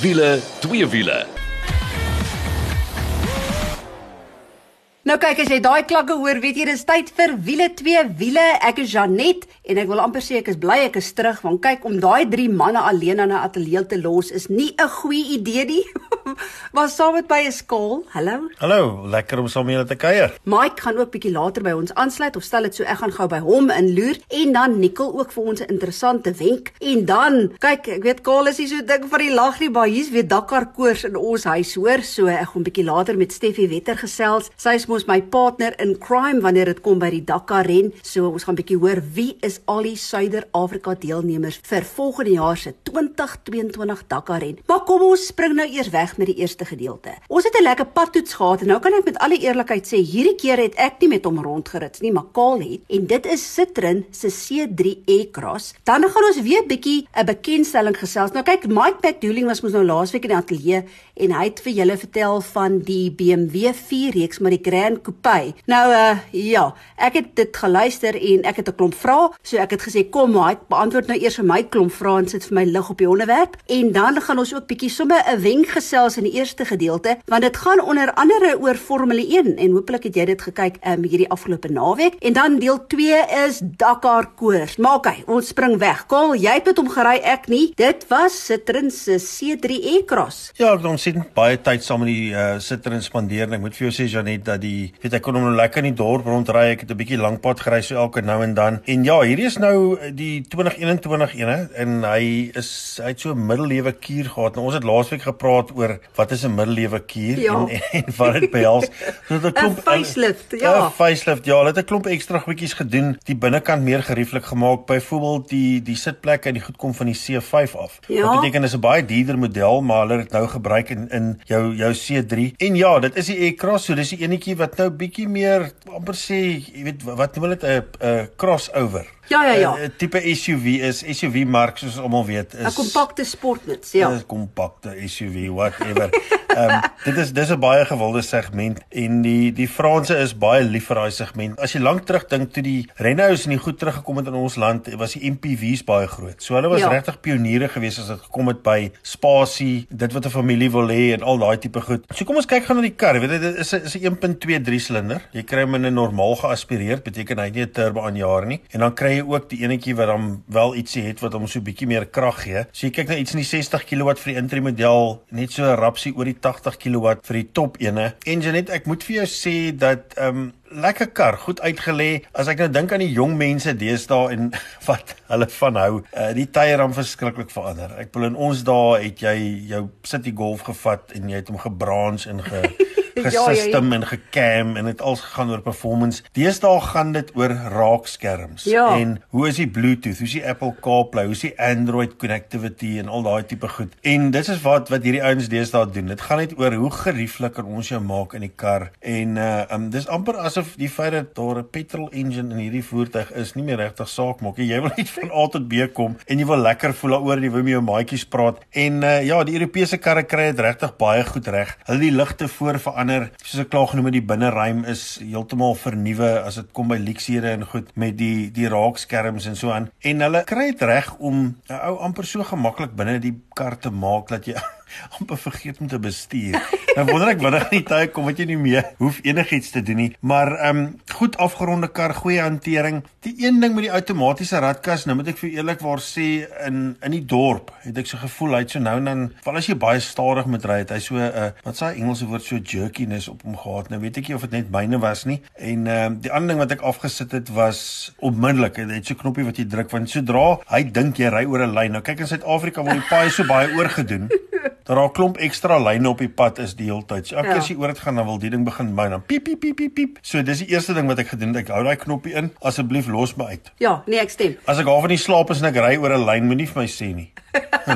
Wiele, twee wiele. Nou kyk as jy daai klanke hoor, weet jy dis tyd vir wiele twee wiele. Ek is Janet en ek wil amper sê ek is bly ek is terug want kyk om daai drie manne alleen aan 'n ateljee te los is nie 'n goeie idee nie. maar saam met by 'n skool. Hallo. Hallo, lekker om saam met julle te kuier. Mike gaan ook bietjie later by ons aansluit of stel dit so ek gaan gou by hom inloer en dan Nikkel ook vir ons 'n interessante wenk en dan kyk ek weet Kaal is hier so ding van die lag nie, maar hier's weer Dakar koers in ons huis hoor. So ek gaan bietjie later met Steffi Wetter gesels. Sy is mos my partner in crime wanneer dit kom by die Dakar ren. So ons gaan bietjie hoor wie is al die Suider-Afrika deelnemers vir volgende jaar se 2022 Dakar ren. Maar kom ons spring nou eers weg met die eerste gedeelte. Ons het 'n lekker padtoets gehad en nou kan ek met alle eerlikheid sê hierdie keer het ek nie met hom rondgerits nie, maar Kaal het en dit is Citroen se C3 E-Cross. Dan gaan ons weer bietjie 'n bekendstelling gesels. Nou kyk, Mike McDouling was mos nou laasweek in die ateljee en hy het vir julle vertel van die BMW 4 reeks met die Grand Coupe. Nou uh ja, ek het dit geluister en ek het 'n klomp vrae, so ek het gesê kom Mike, beantwoord nou eers vir my klomp vrae en sit vir my lig op die onderwerp en dan gaan ons ook bietjie sommer 'n wenk gesels in die eerste gedeelte want dit gaan onder andere oor Formule 1 en hopelik het jy dit gekyk um, hierdie afgelope naweek en dan deel 2 is Dakar koers. Maar okay, ons spring weg. Kol, jy het met hom gery, ek nie. Dit was Citroen se C3 E-Cross. Ja, ek het baie tyd saam met die uh, Citroen spandeer en ek moet vir jou sê Janet dat die weet ek kon hom nou lekker in die dorp rondry. Ek het 'n bietjie lank pad gery so elke nou en dan. En ja, hierdie is nou die 2021 ene en hy is hy het so 'n middelewe kuur gehad. Nou, ons het laasweek gepraat oor wat is 'n middelewe kuur Ja. en, en wat dit behels. So 'n klomp facelift, ja. 'n Facelift, ja, hulle het 'n klomp ekstra goedjies gedoen, die binnekant meer gerieflik gemaak. Byvoorbeeld die die sitplekke en die goed kom van die C5 af. Ja. Wat beteken is 'n baie duurder model, maar hulle het dit nou gebruik in in jou jou C3. En ja, dit is die E-Cross, so dis die enetjie wat nou bietjie meer amper sê, jy weet wat noem hulle dit 'n 'n crossover. Ja, ja, ja. 'n tipe SUV is SUV mark soos almal weet is 'n Kompakte sportnuts, ja. 'n kompakte SUV whatever. Ehm um, dit is dis 'n baie gewilde segment en die die Franse is baie lief vir daai segment. As jy lank terugdink toe die Renaults en die goed teruggekom het in ons land, was die MPV's baie groot. So hulle was Ja. regtig pioniere gewees as dit gekom het by spasie, dit wat 'n familie wil hê en al daai tipe goed. So kom ons kyk gou na die kar. Jy weet dit is 'n is 'n 1.2 silinder. Jy kry hom in 'n normaal geaspireerd, beteken hy het nie 'n turbo aanjaer nie. En dan kry jy ook die enetjie wat dan wel ietsie het wat hom so bietjie meer krag gee. So jy kyk na iets in die 60 kW vir die intri model, net so 'n rapsie oor die 80 kW vir die top ene. En Janet, ek moet vir jou sê dat ehm um, lekker kar, goed uitgelê. As ek nou dink aan die jong mense deesdae en wat hulle van hou, uh, die tye dan verskriklik verander. Ek bedoel in ons dae het jy jou City Golf gevat en jy het hom gebrans en ge Ja, gesystem en gecam en dit alles gegaan oor performance. Deesdae gaan dit oor raakskerms Ja. en hoe is die Bluetooth, hoe is die Apple CarPlay, hoe is die Android connectivity en al daai tipe goed. En dit is wat wat hierdie ouens deesdae doen. Dit gaan net oor hoe gerieflik kan ons jou maak in die kar. En uh um, dis amper asof die feit dat daar 'n petrol engine in hierdie voertuig is nie meer regtig saak maak nie. Jy wil net van A tot B kom en jy wil lekker voel daaroor, jy wil met jou maatjies praat. En uh ja, die Europese karre kry dit regtig baie goed reg. Hulle die ligte voor verander, soos ek klaar genoem het, die binneruim is heeltemal vernuwe as dit kom by leksiere en goed met die die raakskerms en so aan. En hulle kry dit reg om 'n ou amper so gemaklik binne die kar te maak dat jy amper vergeet om te bestuur. Nou wonder ek wanneer die tye kom wat jy nie meer hoef enigiets te doen nie. Maar ehm um, goed afgeronde kar, goeie hantering. Die een ding met die outomatiese radkas, nou moet ek vir eerlikwaar sê in in die dorp het ek so gevoel hy het so nou en dan, val as jy baie stadig moet ry, het hy so 'n uh, wat sê Engelse woord so jerkiness op hom gehad. Nou weet ek nie of dit net myne was nie. En ehm um, die ander ding wat ek afgesit het was onmiddellik. Hy het so 'n knoppie wat jy druk want sodra hy dink jy ry oor 'n lyn. Nou kyk in Suid-Afrika word die paai so baie oorgedoen dat daar 'n klomp ekstra lyne op die pad is die hele tyd. So elke Ja. keer as jy oor dit gaan, dan wil die ding begin my dan piep piep piep piep piep. So dis die eerste ding wat ek gedoen het. Ek hou daai knoppie in. Asseblief los my uit. Ja, nee, ek stem. As ek half in die slaap is en ek ry oor 'n lyn, moenie vir my sê nie.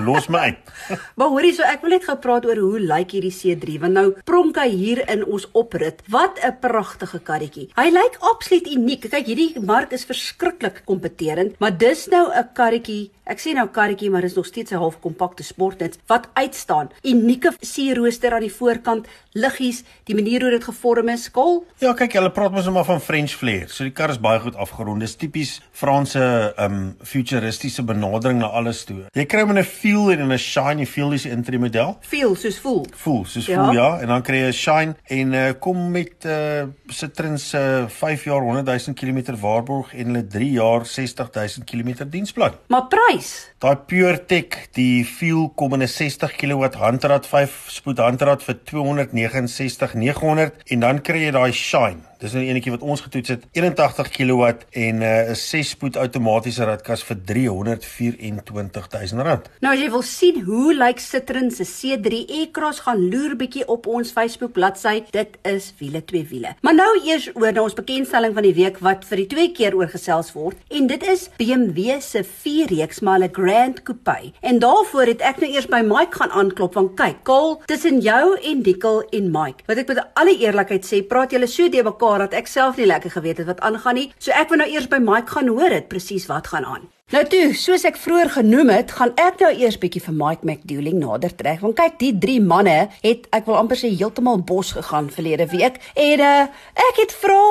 Los my uit. Maar hoorie, so ek wil net gou praat oor hoe lyk hierdie C3 want nou pronk hy hier in ons oprit. Wat 'n pragtige karretjie. Hy lyk absoluut uniek. Kyk, hierdie mark is verskriklik kompeterend, maar dis nou 'n karretjie. Ek sê nou karretjie, maar dis nog steeds 'n half kompakte sportnuts wat uitstaan. Unieke sierrooster aan die voorkant, liggies, die manier hoe dit gevorm is, kol. Ja, kyk, hulle praat mos nou maar van French flair. So die kar is baie goed afgerond. Dis tipies Franse um futuristiese benadering na alles toe. Jy kry hom in 'n feel en in 'n shine. Jy feel dis intri model. Feel soos voel. Voel soos Ja. voel ja en dan kry jy 'n shine en uh, kom met uh, Citroen se 5 jaar 100 000 km waarborg en hulle 3 jaar 60 000 km diensplan. Maar prys. Daai Pure Tech, die Fuel kom in 'n 60 kW handrad 5 spoed handrad vir 269.900 en dan kry jy daai Shine. Dis nou enetjie wat ons getoets het, 81 kW en 'n uh, 6 spoed outomatiese radkas vir 324.000 rand. Nou as jy wil sien hoe lyk Citroen se C3 e-Cross gaan loer bietjie op ons Facebook bladsy. Dit is wiele twee wiele. Maar nou eers oor na ons bekendstelling van die week wat vir die tweede keer oorgesels word en dit is BMW se 4 reeks maar 'n Grand Coupe. En daarvoor het ek nou eers by Mike gaan aanklop want kyk, Kaal, tussen jou en Dikkel en Mike. Wat ek met alle eerlikheid sê, praat julle so de mekaar dat ek self nie lekker geweet het wat aangaan nie. So ek wil nou eers by Mike gaan hoor dit presies wat gaan aan. Nou toe, soos ek vroeër genoem het, gaan ek nou eers bietjie vir Mike McDouling nader trek. Want kyk, die drie manne het ek wil amper sê heeltemal bos gegaan verlede week en uh, ek het vra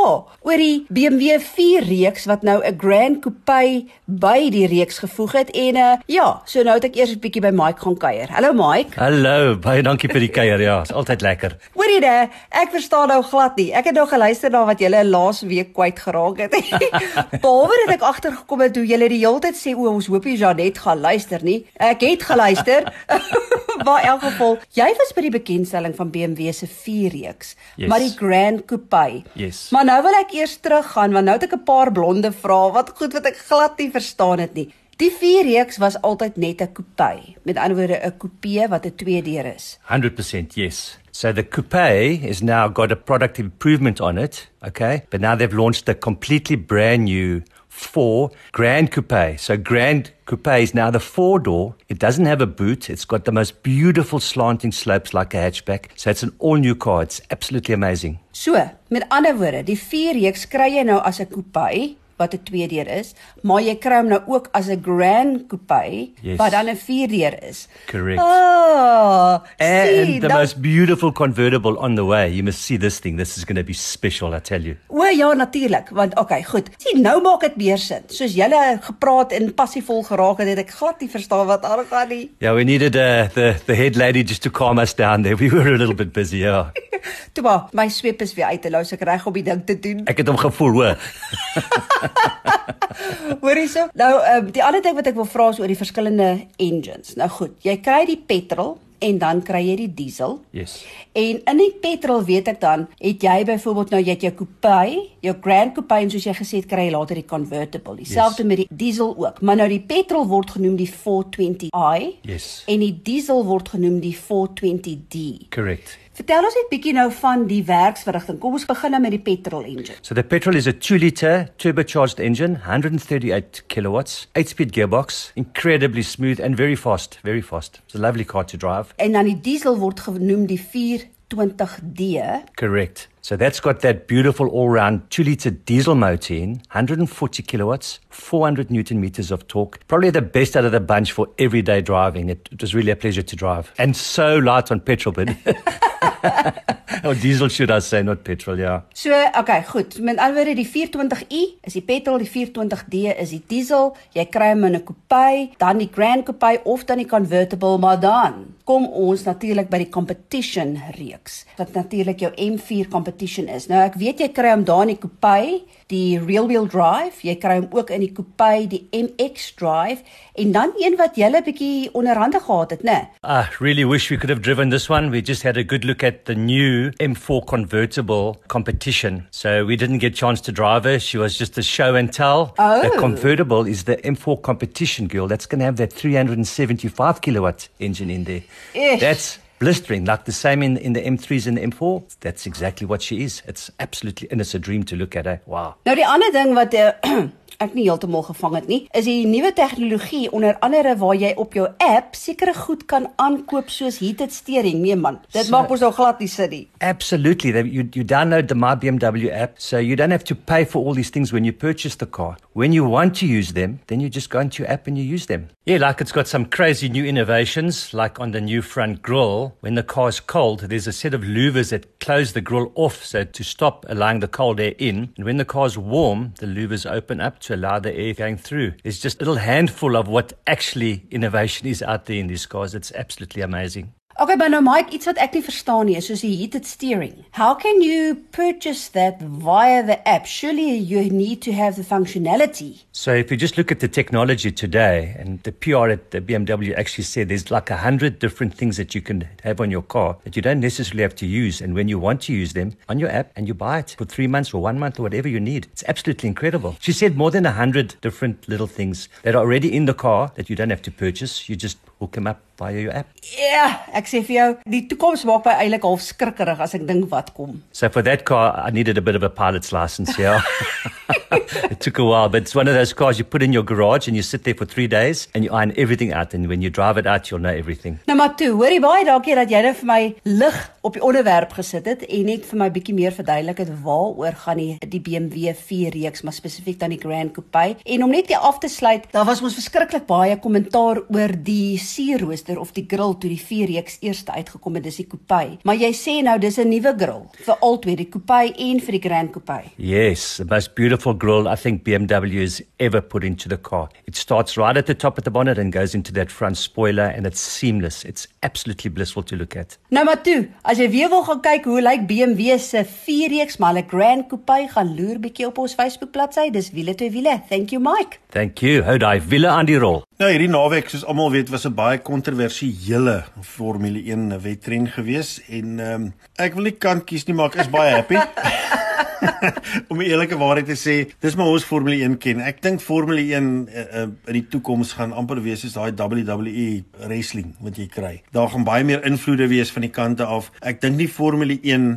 oor die BMW 4 reeks wat nou 'n Grand Coupe by die reeks gevoeg het en uh, ja, so nou het ek eers 'n bietjie by Mike gaan kuier. Hallo Mike. Hallo, baie dankie vir die kuier. Ja, is altyd lekker. Hoorie nee, ek verstaan nou glad nie. Ek het nou geluister na wat julle laas week kwyt geraak het. Behalwe dat ek agtergekom het hoe julle die hele tyd sê o, ons hoop jy Janet gaan luister nie. Ek het geluister. maar in elk geval, jy was by die bekendstelling van BMW se 4 reeks, Yes. maar die Grand Coupe. Yes. Maar nou wil ek eers teruggaan want nou het ek 'n paar blonde vrae wat goed wat ek glad nie verstaan het nie. Die 4 reeks was altyd net 'n coupe. Met ander woorde 'n coupe wat 'n twee deur is. 100% yes. So the coupe has now got a product improvement on it, okay? But now they've launched a completely brand new four Grand Coupe. So Grand Coupe is now the four door. It doesn't have a boot. It's got the most beautiful slanting slopes like a hatchback. So it's an all new car. It's absolutely amazing. So, met ander woorde, die 4 reeks kry jy nou as 'n coupe wat 'n twee deur is, maar jy kry hom nou ook as 'n grand coupe Yes. wat dan 'n vier deur is. Correct. Oh, And sien, the dan- most beautiful convertible on the way. You must see this thing. This is going to be special, I tell you. O ja, natuurlik, want okay, goed. Sien, nou maak dit meer sin. Soos julle gepraat en passievol geraak het, het ek glad nie verstaan wat aangaan nie. Yeah, we needed uh, the the head lady just to calm us down there. We were a little bit busy, yeah. Toe maar, my sweep is weer uit is ek reg om die ding te doen. Ek het hom gevoel, hoor. Hoor hierso. Nou, um, die ander ding wat ek wil vra is oor die verskillende engines. Nou goed, jy kry die petrol en dan kry jy die diesel. Yes. En in die petrol weet ek dan, het jy byvoorbeeld nou jy het jou coupe, jou Grand Coupe en soos jy gesê het kry jy later die convertible. Dieselfde Yes. met die diesel ook. Maar nou die petrol word genoem die 420i Yes. en die diesel word genoem die 420d. Correct. Vertel ons net bietjie nou van die werksverrigting. Kom ons begin nou met die petrol engine. So the petrol is a 2 liter turbocharged engine, 138 kilowatts, 8 speed gearbox, incredibly smooth and very fast, very fast. It's a lovely car to drive. En dan die diesel word genoem die 420d. Correct. So that's got that beautiful all-round 2 liter diesel motor in, 140 kilowatts, 400 newton meters of torque. Probably the best out of the bunch for everyday driving. It, it was really a pleasure to drive. And so light on petrol, but or diesel should I say, not petrol, yeah. So, okay, goed. Met ander woorde, die 420i is die petrol, die 420d is die diesel. Jy kry hom in 'n coupe, dan die Grand Coupe of dan die convertible, maar dan kom ons natuurlik by die competition reeks. Wat natuurlik jou M4 competition is. Nou ek weet jy kry hom daar in die coupe, die wheel drive, jy kry hom ook in die coupe, die MX drive en dan een wat jy 'n bietjie onderhande gehad het, né? I really wish we could have driven this one. We just had a good look at the new M4 convertible competition. So we didn't get a chance to drive her. She was just a show and tell. Oh. The convertible is the M4 competition girl. That's going to have that 375 kilowatt engine in there. Ish. That's blistering, like the same in, in the M3s and the M4. That's exactly what she is. It's absolutely, and it's a dream to look at her. Wow. Nou die ander ding wat uh, ek nie heeltemal gevang het nie, is die nuwe tegnologie onder andere waar jy op jou app sekere goed kan aankoop soos heated steering. Nee man, dit So- maak ons nou glad nie sin nie. Absolutely. They- You, you download the My BMW app, so you don't have to pay for all these things when you purchase the car. when you want to use them, then you just go into your app and you use them. Yeah, like it's got some crazy new innovations, like on the new front grille. When the car's cold, there's a set of louvers that close the grille off so to stop allowing the cold air in. And when the car's warm, the louvers open up to allow the air going through. It's just a little handful of what actually innovation is out there in these cars. It's absolutely amazing. Okay, but nou Mike, iets wat ek nie verstaan nie, is soos die heated steering. How can you purchase that via the app? Surely you need to have the functionality. So if you just look at the technology today, and the PR at the BMW actually said there's like a hundred different things that you can have on your car that you don't necessarily have to use, and when you want to use them on your app, and you buy it for three months or one month or whatever you need, it's absolutely incredible. She said more than a hundred different little things that are already in the car that you don't have to purchase. You just hook them up via your app. Ja, yeah, ek sê vir jou, die toekoms maak my eintlik half skrikkerig as ek dink wat kom. So for that car, I needed a bit of a pilot's license, yeah. it took a while, but it's one of those cars you put in your garage and you sit there for 3 days and you iron everything out and when you drive it out, you'll know everything. Nou maar toe, hoorie baie dankie dat jy net vir my lig op die onderwerp gesit het en net vir my bietjie meer verduidelik het waaroor gaan die die BMW 4 reeks, maar spesifiek dan die Grand Coupe. En om net hier af te sluit, daar was ons verskriklik baie kommentaar oor die C-rooster of die grill toe die 4 reeks eers uitgekom het, dis die Coupe. Maar jy sê nou dis 'n nuwe grill vir albei, die Coupe en vir die Grand Coupe. Yes, the most beautiful grille I think BMW has ever put into the car. It starts right at the top of the bonnet and goes into that front spoiler and it's seamless. It's absolutely blissful to look at. Nou maar toe, as jy weer wil gaan kyk hoe lyk BMW se 4 reeks maar 'n Grand Coupe, gaan loer bietjie op ons Facebook bladsy. Dis wiele twee wiele. Thank you Mike. Thank you. Hou daai wiele aan die rol. Nou hierdie naweek soos almal weet was 'n baie kontroversiële Formule 1 wedren gewees en ehm um, ek wil nie kant kies nie maar ek is baie happy. om die eerlike waarheid te sê, dis maar ons Formule 1 ken. Ek dink Formule 1 uh, uh, in die toekoms gaan amper wees soos daai WWE wrestling wat jy kry. Daar gaan baie meer invloede wees van die kante af. Ek dink nie Formule 1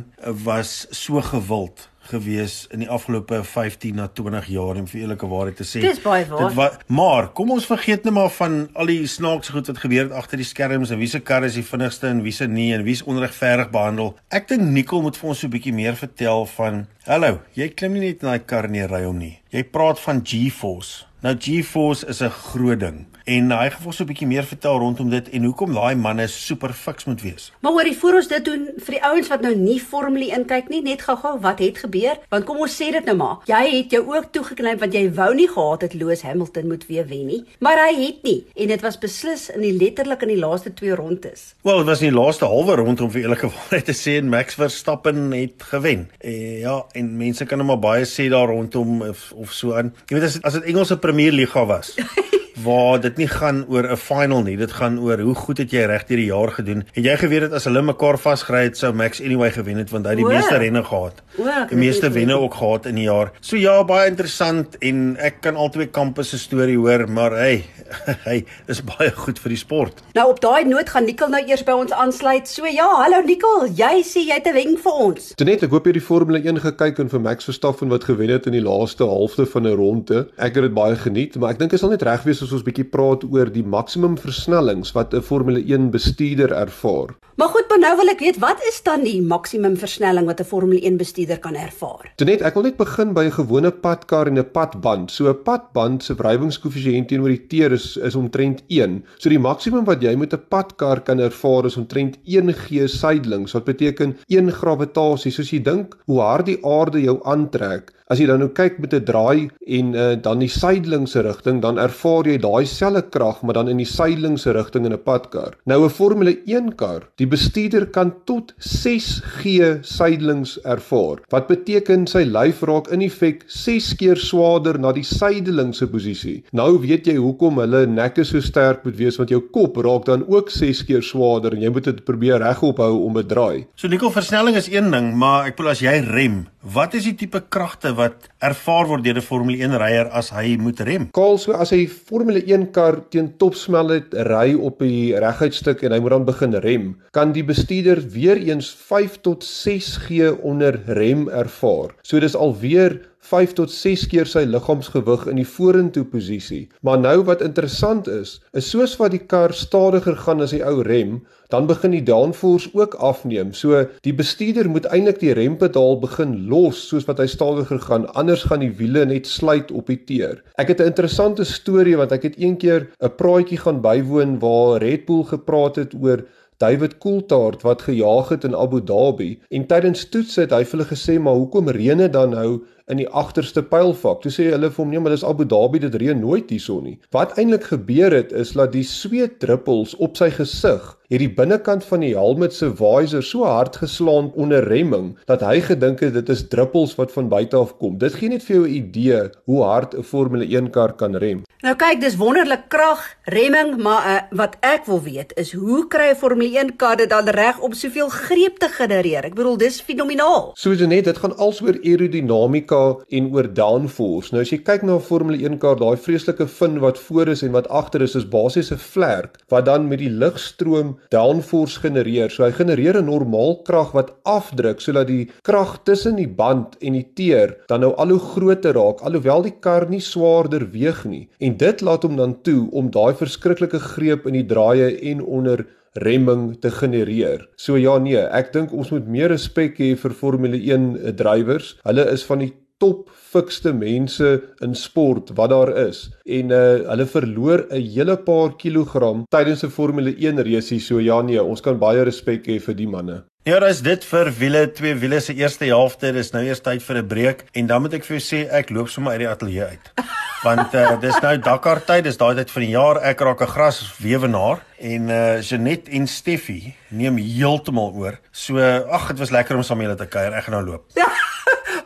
was so gewild gewees in die afgelope 15 na 20 jaar om vir eerlike waarheid te sê. Dis baie waar. Dit wa maar kom ons vergeet net maar van al die snaakse goed wat gebeur het agter die skerms en wie se kar is die vinnigste en wie se nie en wie's onregverdig behandel. Ek dink Nicole moet vir ons so 'n bietjie meer vertel van Hallo, jy klim nie net in daai kar en jy ry hom nie. Jy praat van G-force. Nou G-force is 'n groot ding en hy gaan vir ons 'n bietjie meer vertel rondom dit en hoekom daai manne super fiks moet wees. Maar hoorie, voor ons dit doen vir die ouens wat nou nie Formule 1 kyk nie, net gou-gou wat het gebeur? Want kom ons sê dit nou maar. Jy het jou ook toegeknyp want jy wou nie gehad het Lewis Hamilton moet weer wen nie, maar hy het nie en dit was beslis in die letterlik in die laaste 2 rondes. Wel, dit was in die laaste halwe rond om vir eerlike waarheid te sê en Max Verstappen het gewen. Eh ja, en mense kan nou maar baie sê daar rondom of, of so aan. Jy weet as as dit Engelse Premier Liga was. waar dit nie gaan oor 'n final nie, dit gaan oor hoe goed het jy reg deur die jaar gedoen. Het jy geweet dat as hulle mekaar vasgery het, sou Max anyway gewen het want hy het die o, meeste renne gehad. O, die meeste wenne ook gehad in die jaar. So ja, baie interessant en ek kan albei kampe se storie hoor, maar hey, hey, is baie goed vir die sport. Nou op daai noot gaan Nikkel nou eers by ons aansluit. So ja, hallo Nikkel, jy sê jy het 'n wenk vir ons. Net ek hoop jy het die Formule 1 gekyk en vir Max Verstappen wat gewen het in die laaste halfte van 'n ronde. Ek het dit baie geniet, maar ek dink dit sal net reg wees as ons bietjie praat oor die maksimum versnellings wat 'n Formule 1 bestuurder ervaar. Maar goed, maar nou wil ek weet wat is dan die maksimum versnelling wat 'n Formule 1 bestuurder kan ervaar? Net ek wil net begin by 'n gewone padkar en 'n padband. So 'n padband se wrywingskoëffisiënt teenoor die teer is is omtrent 1. So die maksimum wat jy met 'n padkar kan ervaar is omtrent 1 g suidelings wat beteken 1 gravitasie. Soos jy dink hoe hard die aarde jou aantrek, As jy dan nou kyk met 'n draai en uh, dan die suidelingse rigting, dan ervaar jy daai selfe krag maar dan in die suidelingse rigting in 'n padkar. Nou 'n Formule 1 kar, die bestuurder kan tot 6G suidelings ervaar. Wat beteken sy lyf raak in effek 6 keer swaarder na die suidelingse posisie. Nou weet jy hoekom hulle nekke so sterk moet wees want jou kop raak dan ook 6 keer swaarder en jy moet dit probeer regop hou om 'n draai. So Nico, versnelling is een ding, maar ek bedoel as jy rem, wat is die tipe kragte wat ervaar word deur 'n Formule 1 ryer as hy moet rem. Kaal so as hy Formule 1 kar teen topsnelheid ry op die reguitstuk en hy moet dan begin rem, kan die bestuurder weer eens 5 tot 6 G onder rem ervaar. So dis alweer 5 tot 6 keer sy liggaamsgewig in die vorentoe posisie. Maar nou wat interessant is, is soos wat die kar stadiger gaan as die ou rem, dan begin die downforce ook afneem. So die bestuurder moet eintlik die rempedaal begin los soos wat hy stadiger gaan, anders gaan die wiele net sluit op die teer. Ek het 'n interessante storie want ek het eendag 'n praatjie gaan bywoon waar Red Bull gepraat het oor David Coulthard wat gejaag het in Abu Dhabi en tydens toets het hy vir hulle gesê maar hoekom reën dit dan nou in die agterste pylvak. Toe sê hulle vir hom nee, maar dis Abu Dhabi, dit reën nooit hierson nie. Wat eintlik gebeur het is dat die sweetdruppels op sy gesig het die binnekant van die helmet se visor so hard geslaan onder remming dat hy gedink het dit is druppels wat van buite af kom. Dit gee net vir jou 'n idee hoe hard 'n Formule 1 kar kan rem. Nou kyk, dis wonderlik krag, remming, maar uh, wat ek wil weet is hoe kry 'n Formule 1 kar dit dan reg om soveel greep te genereer? Ek bedoel, dis fenomenaal. Soos net, dit gaan alsoor aerodinamika en oor downforce. Nou as jy kyk na 'n Formule 1 kar, daai vreeslike fin wat voor is en wat agter is, is basies 'n vlerk wat dan met die lugstroom downforce genereer. So hy genereer 'n normaal krag wat afdruk sodat die krag tussen die band en die teer dan nou al hoe groter raak alhoewel die kar nie swaarder weeg nie. En dit laat hom dan toe om daai verskriklike greep in die draaie en onder remming te genereer. So ja nee, ek dink ons moet meer respek hê vir Formule 1 drywers. Hulle is van die top fikste mense in sport wat daar is en uh hulle verloor 'n hele paar kilogram tydens 'n Formule 1 race so ja nee ons kan baie respek hê vir die manne. Ja, dis dit vir wiele, twee wiele se eerste helfte. Dis nou eers tyd vir 'n breek en dan moet ek vir jou sê ek loop sommer uit die ateljee uit. Want uh dis nou Dakar tyd, dis daai tyd van die jaar. Ek raak 'n graswewenaar en uh Janet en Steffi neem heeltemal oor. So ag, dit was lekker om saam met julle te kuier. Ek gaan nou loop.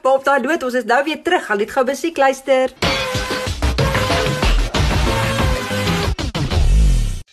Maar op daai noot, ons is nou weer terug. Gaan net gou musiek luister.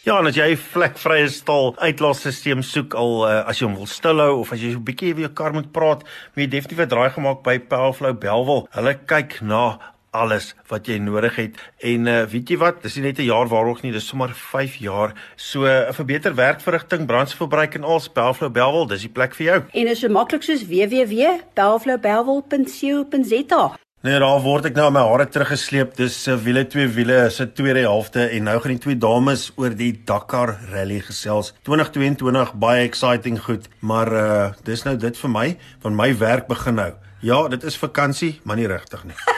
Ja, en as jy 'n vlekvrye stal uitlaatstelsel soek al uh, as jy hom wil stilhou of as jy so 'n bietjie weer jou kar moet praat, moet jy definitief 'n draai gemaak by Powerflow Belwel. Hulle kyk na alles wat jy nodig het en uh, weet jy wat dis nie net 'n jaar waarog nie dis sommer 5 jaar so 'n uh, vir beter werkverrigting brandstofverbruik en al Spelflow Belwel dis die plek vir jou en is so maklik soos www.belflowbelwel.co.za Nee, daar word ek nou my hare teruggesleep. Dis uh, wiele twee wiele, is 'n tweede helfte en nou gaan die twee dames oor die Dakar Rally gesels. 2022 baie exciting goed, maar uh dis nou dit vir my, want my werk begin nou. Ja, dit is vakansie, maar nie regtig nie.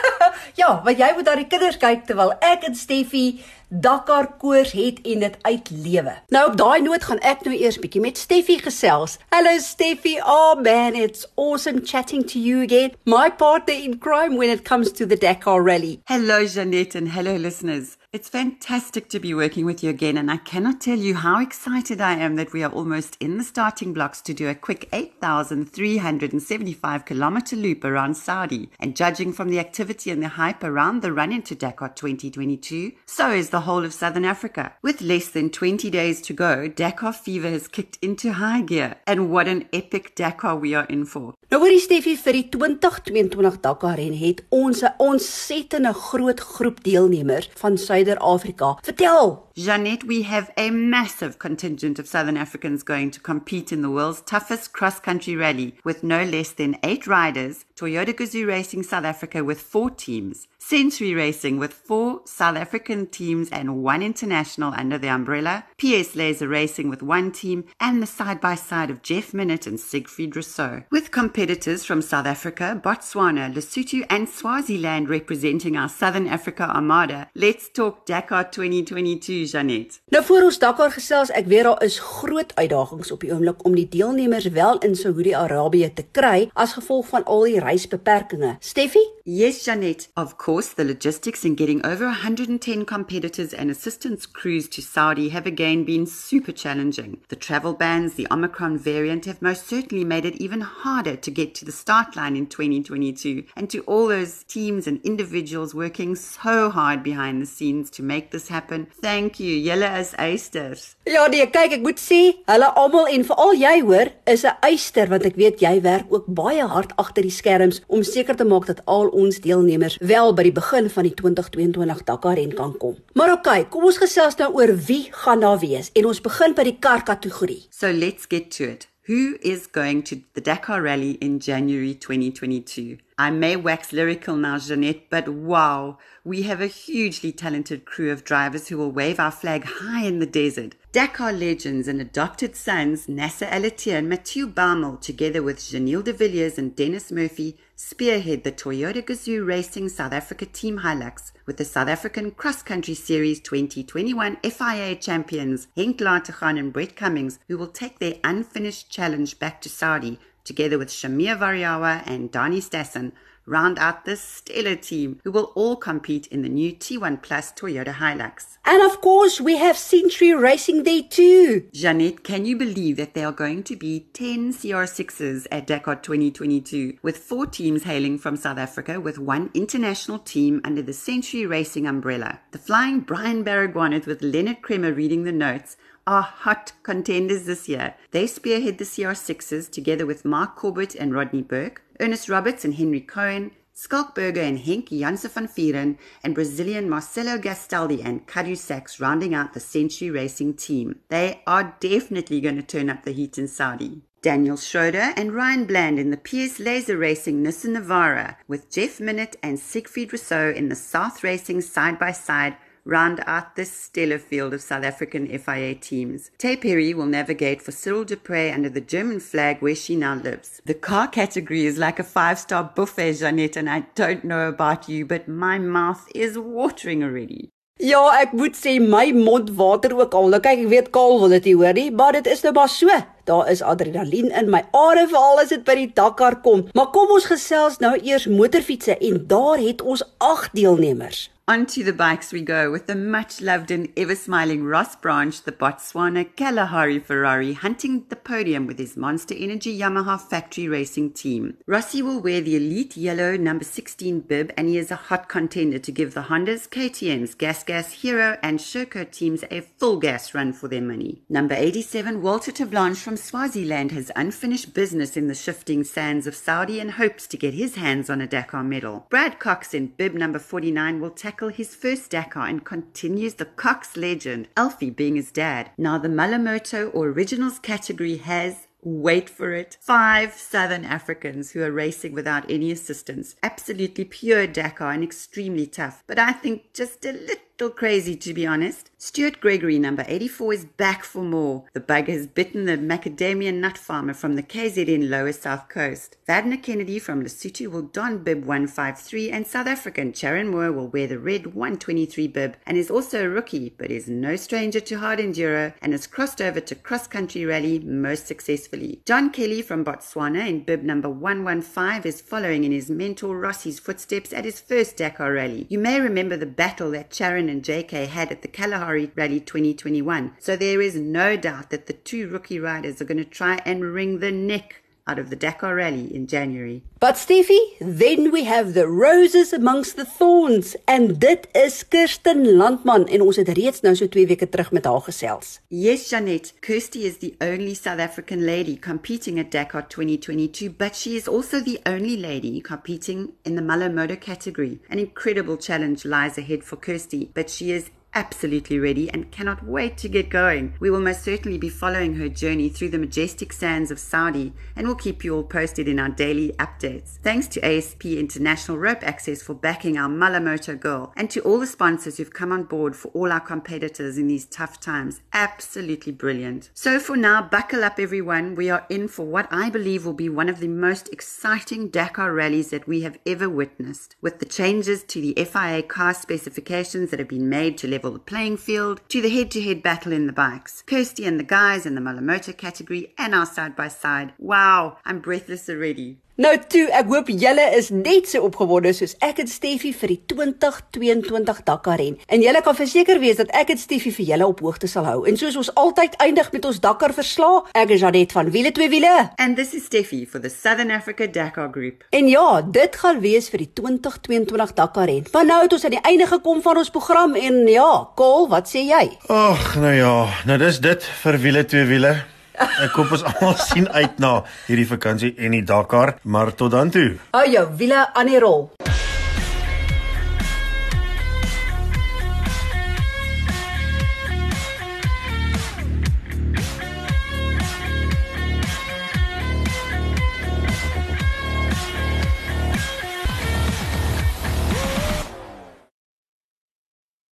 ja, want jy moet daar die kinders kyk terwyl ek en Steffie Dakar koers het en dit uitlewe. Nou op daai noot gaan ek nou eers bietjie met Steffie gesels. Hello Steffie. Oh man, it's awesome chatting to you again. My partner in crime when it comes to the Dakar Rally. Hello Jeanette and hello listeners. It's fantastic to be working with you again, and I cannot tell you how excited I am that we are almost in the starting blocks to do a quick 8,375 kilometer loop around Saudi. And judging from the activity and the hype around the run into Dakar 2022, so is the whole of Southern Africa. With less than 20 days to go, Dakar fever has kicked into high gear, and what an epic Dakar we are in for. Nou hoorie Steffie vir die 2022 Dakar ren het ons 'n ontsettende groot groep deelnemers van Suid Suider-Afrika. Vertel. Jeanette, we have a massive contingent of Southern Africans going to compete in the world's toughest cross-country rally with no less than 8 riders, Toyota Gazoo Racing South Africa with 4 teams, Century Racing with 4 South African teams and 1 international under the umbrella, PS Laser Racing with 1 team, and the side-by-side of Jeff Minute and Siegfried Rousseau. With competitors from South Africa, Botswana, Lesotho and Swaziland representing our Southern Africa Armada, let's talk Dakar 2022 Janet. Nou voor ons Dakar gesels, ek weet daar is groot uitdagings op die oomblik om die deelnemers wel in Saudi-Arabië te kry as gevolg van al die reisbeperkings. Steffi? Yes, Janet. Of course, the logistics in getting over 110 competitors and assistance crews to Saudi have again been super challenging. The travel bans, the Omicron variant have most certainly made it even harder to get to the start line in 2022. And to all those teams and individuals working so hard behind the scenes to make this happen, thank you. Julle is eisters. Ja, nee, kyk, ek moet sê, hulle almal en veral jy hoor, is 'n eister want ek weet jy werk ook baie hard agter die skerms om seker te maak dat al ons deelnemers wel by die begin van die 2022 Dakar ren kan kom. Maar oké, okay, kom ons gesels nou oor wie gaan daar wees en ons begin by die kar kategorie. So let's get to it. Who is going to the Dakar Rally in January 2022? I may wax lyrical now, Jeanette, but wow, we have a hugely talented crew of drivers who will wave our flag high in the desert. Dakar legends and adopted sons Nasser Alatia and Mathieu Baumel, together with Janelle de Villiers and Dennis Murphy, spearhead the Toyota Gazoo Racing South Africa Team Hilux with the South African Cross Country Series 2021 FIA champions Henk Lateghan and Brett Cummings, who will take their unfinished challenge back to Saudi, together with Shamir Variawa and Dani Stassen, round out this stellar team who will all compete in the new T1 Plus Toyota Hilux. And of course, we have Century Racing there too. Jeanette, can you believe that there are going to be 10 CR6s at Dakar 2022 with four teams hailing from South Africa with one international team under the Century Racing umbrella? The flying Brian Baragwanath with Leonard Kremer reading the notes are hot contenders this year. They spearhead the CR6s together with Mark Corbett and Rodney Burke, Ernest Roberts and Henry Cohen, Skalkberger and Henk Janse van Vieren, and Brazilian Marcelo Gastaldi and Kadu Sachs rounding out the Century Racing team. They are definitely going to turn up the heat in Saudi. Daniel Schroeder and Ryan Bland in the PS Laser Racing Nissan Navara, with Jeff Minott and Siegfried Rousseau in the South Racing side by side round out this stellar field of South African FIA teams. Tay Perry will navigate for Cyril Dupre under the German flag where she now lives. The car category is like a five-star buffet, Jeanette, and I don't know about you, but my mouth is watering already. Ja, ek moet sê my mond water ook al. Nou kyk, ek weet Kaal wil dit hoor nie, maar dit is nou maar so. Daar is adrenalien in my are veral as dit by die Dakar kom. Maar kom ons gesels nou eers motorfietsse en daar het ons 8 deelnemers. Onto the bikes we go with the much loved and ever smiling Ross Branch, the Botswana Kalahari Ferrari, hunting the podium with his Monster Energy Yamaha factory racing team. Rossi will wear the elite yellow number 16 bib and he is a hot contender to give the Hondas, KTMs, Gas Gas Hero, and Sherco teams a full gas run for their money. Number 87, Walter Tablanche from Swaziland, has unfinished business in the shifting sands of Saudi and hopes to get his hands on a Dakar medal. Brad Cox in bib number 49 will tackle his first Dakar and continues the Cox legend, Alfie being his dad. Now, the Malamoto or Originals category has Wait for it. Five Southern Africans who are racing without any assistance. Absolutely pure Dakar and extremely tough. But I think just a little crazy to be honest. Stuart Gregory, number 84, is back for more. The bug has bitten the macadamia nut farmer from the KZN lower south coast. Vadna Kennedy from Lesotho will don bib 153 and South African Sharon Moore will wear the red 123 bib and is also a rookie but is no stranger to hard enduro and has crossed over to cross country rally most successfully. John Kelly from Botswana in bib number 115 is following in his mentor Rossi's footsteps at his first Dakar rally. You may remember the battle that Sharon and JK had at the Kalahari Rally 2021. So there is no doubt that the two rookie riders are going to try and wring the neck out of the Dakar Rally in January. But Steffi, then we have the roses amongst the thorns and dit is Kirsten Landman en ons het reeds nou so 2 weke terug met haar gesels. Yes, Janet, Kirsty is the only South African lady competing at Dakar 2022, but she is also the only lady competing in the Malamoto category. An incredible challenge lies ahead for Kirsty, but she is absolutely ready and cannot wait to get going. We will most certainly be following her journey through the majestic sands of Saudi and we'll keep you all posted in our daily updates. Thanks to ASP International Rope Access for backing our Malamoto girl and to all the sponsors who've come on board for all our competitors in these tough times. Absolutely brilliant. So for now, buckle up everyone. We are in for what I believe will be one of the most exciting Dakar rallies that we have ever witnessed. With the changes to the FIA car specifications that have been made to level level the playing field to the head to head battle in the bikes. Kirsty and the guys in the Malamoto category and our side by side. Wow, I'm breathless already. Nou toe, ek hoop julle is net so opgewonde soos ek en Steffie vir die 2022 Dakar ren. En julle kan verseker wees dat ek en Steffie vir julle op hoogte sal hou. En soos ons altyd eindig met ons Dakar verslae, ek is Janet van Wiele twee wiele. And this is Steffie for the Southern Africa Dakar Group. En ja, dit gaan wees vir die 2022 Dakar ren. Maar nou het ons aan die einde gekom van ons program en ja, Kol, wat sê jy? Ag, nou ja, nou dis dit vir Wiele twee wiele. Ek koop ons almal sien uit na hierdie vakansie en die Dakar, maar tot dan toe. Hou jou wiele aan die rol.